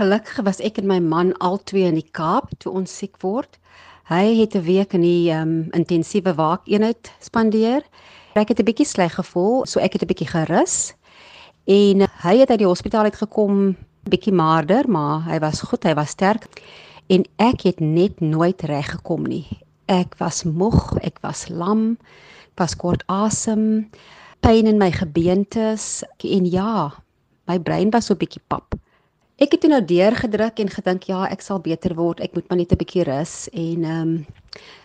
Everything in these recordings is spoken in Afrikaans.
Gelukkig was ek en my man albei in die Kaap toe ons siek word. Hy het 'n week in die um, intensiewe waakeenheid spandeer. Ek het 'n bietjie sleg gevoel, so ek het 'n bietjie gerus. En hy het uit die hospitaal uit gekom, bietjie maarder, maar hy was goed, hy was sterk. En ek het net nooit reg gekom nie. Ek was moeg, ek was lam, ek was kort asem, pyn in my gebeentes en ja, my brein was so bietjie pap. Ek het toe nou deurgedruk en gedink ja, ek sal beter word. Ek moet maar net 'n bietjie rus en ehm um,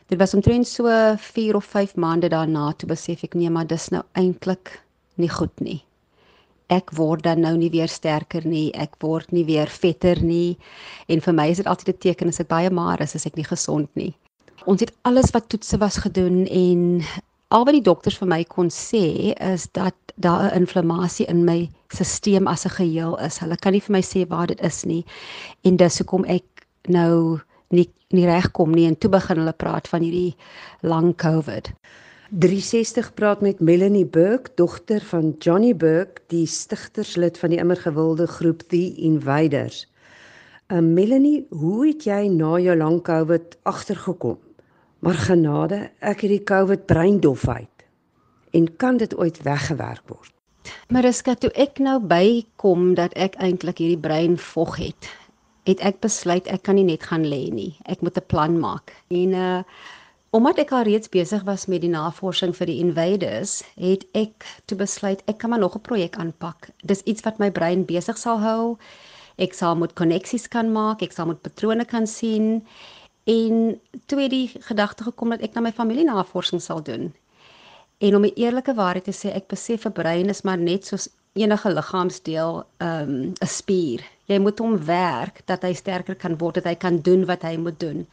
dit was omtrent so 4 of 5 maande daarna toe besef ek nee, maar dis nou eintlik nie goed nie. Ek word dan nou nie weer sterker nie. Ek word nie weer vetter nie. En vir my is dit altyd 'n teken as ek baie maar is, as ek nie gesond nie. Ons het alles wat toetse was gedoen en al wat die dokters vir my kon sê is dat daar 'n inflammasie in my stelsel as 'n geheel is. Hulle kan nie vir my sê waar dit is nie. En dis hoekom ek nou nie nie regkom nie en toe begin hulle praat van hierdie lang COVID. 360 praat met Melanie Burke, dogter van Johnny Burke, die stigterslid van die immergewilde groep The Invaders. Uh, Melanie, hoe het jy na jou lang COVID agtergekom? Maar genade, ek het die COVID breindofheid en kan dit ooit weggewerk word? Mariska, toe ek nou bykom dat ek eintlik hierdie breinvog het, het ek besluit ek kan nie net gaan lê nie. Ek moet 'n plan maak. En uh omdat ek al reeds besig was met die navorsing vir die invaders, het ek toe besluit ek kan maar nog 'n projek aanpak. Dis iets wat my brein besig sal hou. Ek sal moet koneksies kan maak, ek sal moet patrone kan sien. En toe het die gedagte gekom dat ek na my familie navorsing sal doen. En om 'n eerlike waarheid te sê, ek besef 'n brein is maar net soos enige liggaamsdeel, ehm, 'n um, spier. Jy moet hom werk dat hy sterker kan word, dat hy kan doen wat hy moet doen.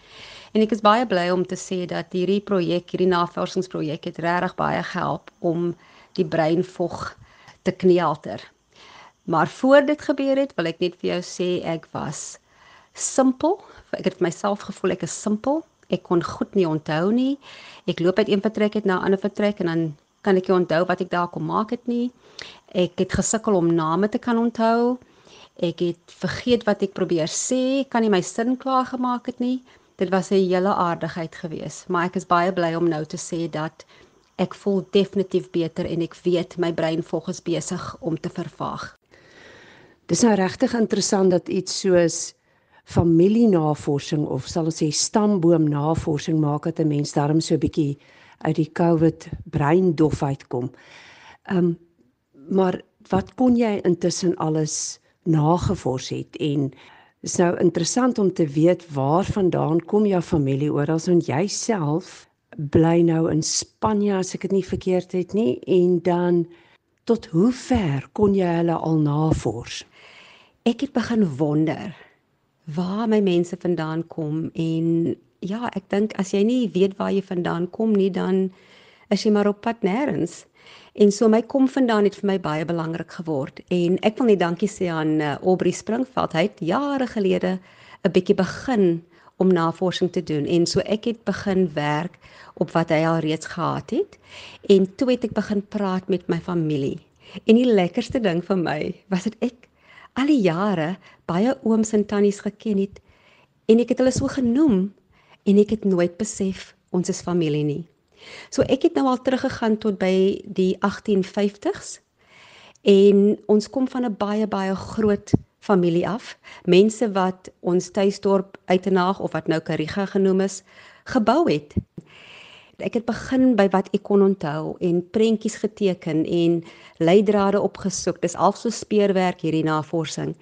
En ek is baie bly om te sê dat hierdie projek, hierdie navorsingsprojek het regtig baie gehelp om die breinvog te kneelter. Maar voor dit gebeur het, wil ek net vir jou sê ek was simpel. Ek het myself gevoel ek is simpel ek kon goed nie onthou nie. Ek loop uit een vertrek uit na 'n ander vertrek en dan kan ek nie onthou wat ek daar kom maak het nie. Ek het gesukkel om name te kan onthou. Ek het vergeet wat ek probeer sê, kan nie my sin klaar gemaak het nie. Dit was 'n hele aardigheid geweest, maar ek is baie bly om nou te sê dat ek voel definitief beter en ek weet my brein volgens besig om te vervaag. Dis nou regtig interessant dat iets soos familienavorsing of sal ons sê stamboomnavorsing maak dat 'n mens darm so 'n bietjie uit die COVID breindof uitkom. Ehm um, maar wat kon jy intussen alles nagevors het en is nou interessant om te weet waarvandaan kom jou familie oral want jy self bly nou in Spanje as ek dit nie verkeerd het nie en dan tot hoe ver kon jy hulle al navors? Ek het begin wonder waar my mense vandaan kom en ja, ek dink as jy nie weet waar jy vandaan kom nie, dan is jy maar op pad nêrens. En so my kom vandaan het vir my baie belangrik geword en ek wil net dankie sê aan uh, Aubrey Springveld. Hy het jare gelede 'n bietjie begin om navorsing te doen en so ek het begin werk op wat hy al reeds gehad het en toe het ek begin praat met my familie. En die lekkerste ding vir my was dit ek al die jare baie ooms en tannies geken het en ek het hulle so genoem en ek het nooit besef ons is familie nie. So ek het nou al teruggegaan tot by die 1850s en ons kom van 'n baie baie groot familie af. Mense wat ons tuisdorp Uitenaag of wat nou Kariga genoem is, gebou het ek het begin by wat ek kon onthou en prentjies geteken en leidrade opgesoek. Dis al so speurwerk hierdie navorsing.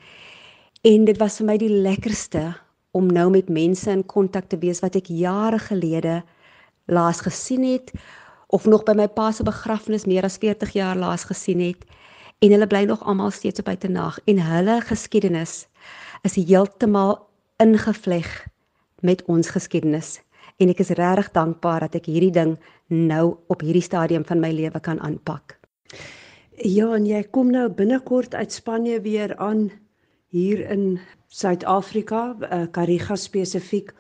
En dit was vir my die lekkerste om nou met mense in kontak te wees wat ek jare gelede laas gesien het of nog by my pa se begrafnis meer as 40 jaar laas gesien het en hulle bly nog almal steeds op buitenag en hulle geskiedenis is heeltemal ingevleg met ons geskiedenis en ek is regtig dankbaar dat ek hierdie ding nou op hierdie stadium van my lewe kan aanpak. Ja, en jy kom nou binnekort uit Spanje weer aan hier in Suid-Afrika, uh, Kariga spesifiek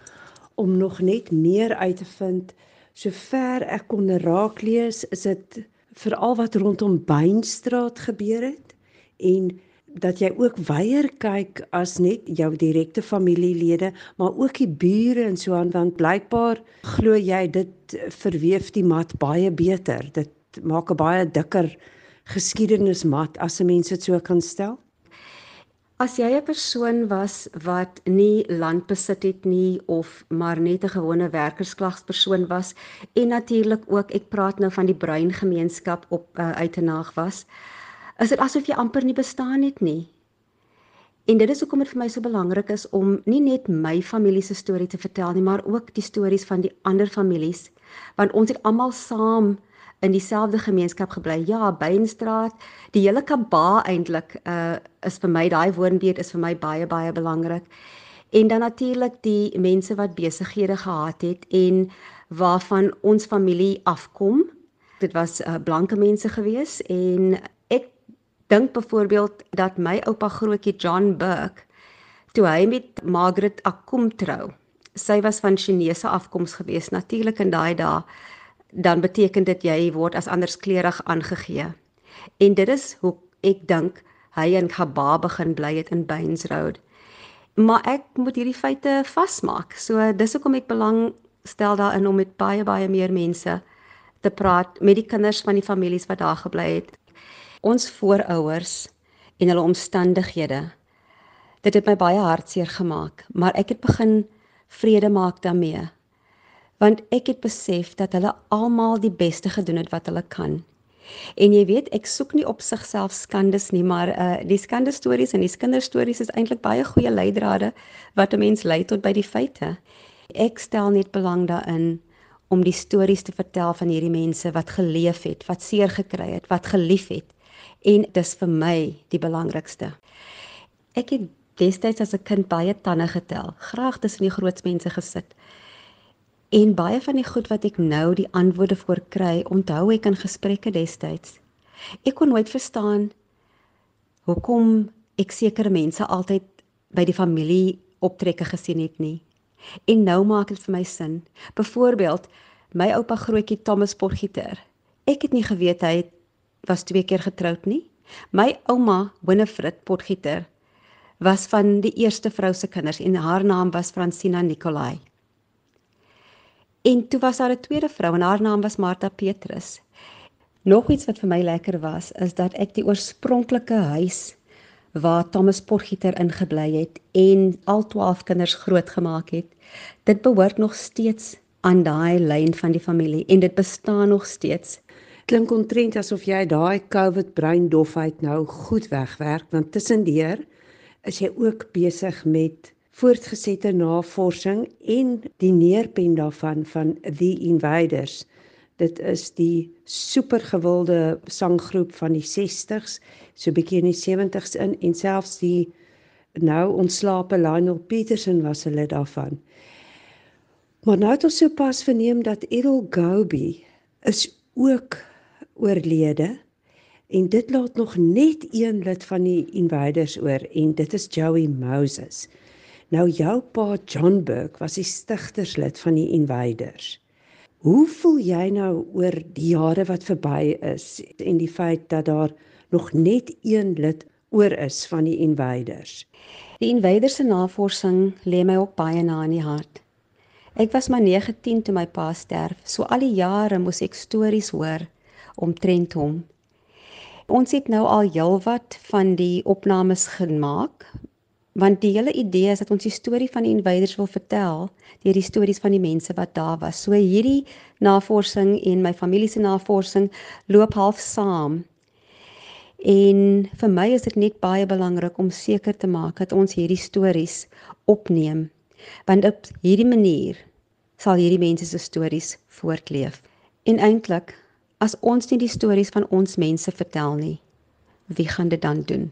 om nog net meer uit te vind. Sover ek kon raak lees, is dit veral wat rondom Beinstraat gebeur het en dat jy ook weier kyk as net jou direkte familielede, maar ook die bure en so aan want blykbaar glo jy dit verweef die mat baie beter. Dit maak 'n baie dikker geskiedenismat as 'n mens dit so kan stel. As jy 'n persoon was wat nie land besit het nie of maar net 'n gewone werkersklagspersoon was en natuurlik ook ek praat nou van die bruin gemeenskap op uh, uitenaag was, is dit asof jy amper nie bestaan het nie. En dit is hoekom dit vir my so belangrik is om nie net my familie se storie te vertel nie, maar ook die stories van die ander families, want ons het almal saam in dieselfde gemeenskap gebly. Ja, Beinstraat, die hele Kaba eintlik uh is vir my daai woonbeeld is vir my baie baie belangrik. En dan natuurlik die mense wat besighede gehad het en waarvan ons familie afkom. Dit was uh, blanke mense gewees en dink byvoorbeeld dat my oupa grootjie John Burke toe hy met Margaret Akum trou. Sy was van Chinese afkoms gewees natuurlik in daai dae dan beteken dit jy word as anderskleurig aangegee. En dit is hoe ek dink hy in Kaba begin bly het in Baines Road. Maar ek moet hierdie feite vasmaak. So dis hoekom ek belang stel daarin om met baie baie meer mense te praat met die kinders van die families wat daar gebly het ons voorouers en hulle omstandighede. Dit het my baie hartseer gemaak, maar ek het begin vrede maak daarmee. Want ek het besef dat hulle almal die beste gedoen het wat hulle kan. En jy weet, ek soek nie op sigself skandes nie, maar uh die skande stories en die kinderstories is eintlik baie goeie leidrade wat 'n mens lei tot by die feite. Ek stel net belang daarin om die stories te vertel van hierdie mense wat geleef het, wat seer gekry het, wat gelief het en dis vir my die belangrikste. Ek het destyds as 'n kind baie tande getel, graag tussen die groot mense gesit. En baie van die goed wat ek nou die antwoorde voor kry, onthou ek in gesprekke destyds. Ek kon nooit verstaan hoekom ek sekere mense altyd by die familie optrekke gesien het nie. En nou maak dit vir my sin. Byvoorbeeld, my oupa grootjie Thomas Potgieter. Ek het nie geweet hy het was twee keer getroud nie. My ouma, Winifred Potgieter, was van die eerste vrou se kinders en haar naam was Francina Nicolai. En toe was daar 'n tweede vrou en haar naam was Martha Petrus. Nog iets wat vir my lekker was, is dat ek die oorspronklike huis waar Thomas Potgieter ingebly het en al 12 kinders grootgemaak het, dit behoort nog steeds aan daai lyn van die familie en dit bestaan nog steeds klink ontrent asof jy daai COVID brein dofheid nou goed wegwerk want tussendeur is jy ook besig met voortgesette navorsing en die neerpen daarvan van The Invaders. Dit is die supergewilde sanggroep van die 60s, so bietjie in die 70s in en selfs die nou ontslape Lionel Petersen was hulle daarvan. Maar nou het ons sopas verneem dat Edel Gobi is ook oorlede en dit laat nog net een lid van die invaders oor en dit is Joey Moses. Nou jou pa John Burke was die stigterslid van die invaders. Hoe voel jy nou oor die jare wat verby is en die feit dat daar nog net een lid oor is van die invaders? Die invaders se navorsing lê my ook baie na in die hart. Ek was maar 19 toe my pa sterf. So al die jare moes ek stories hoor omtrent hom. Ons het nou al heelwat van die opnames gemaak want die hele idee is dat ons die storie van die invaders wil vertel deur die stories van die mense wat daar was. So hierdie navorsing en my familie se navorsing loop half saam. En vir my is dit net baie belangrik om seker te maak dat ons hierdie stories opneem want op hierdie manier sal hierdie mense se stories voortleef. En eintlik As ons nie die stories van ons mense vertel nie, wie gaan dit dan doen?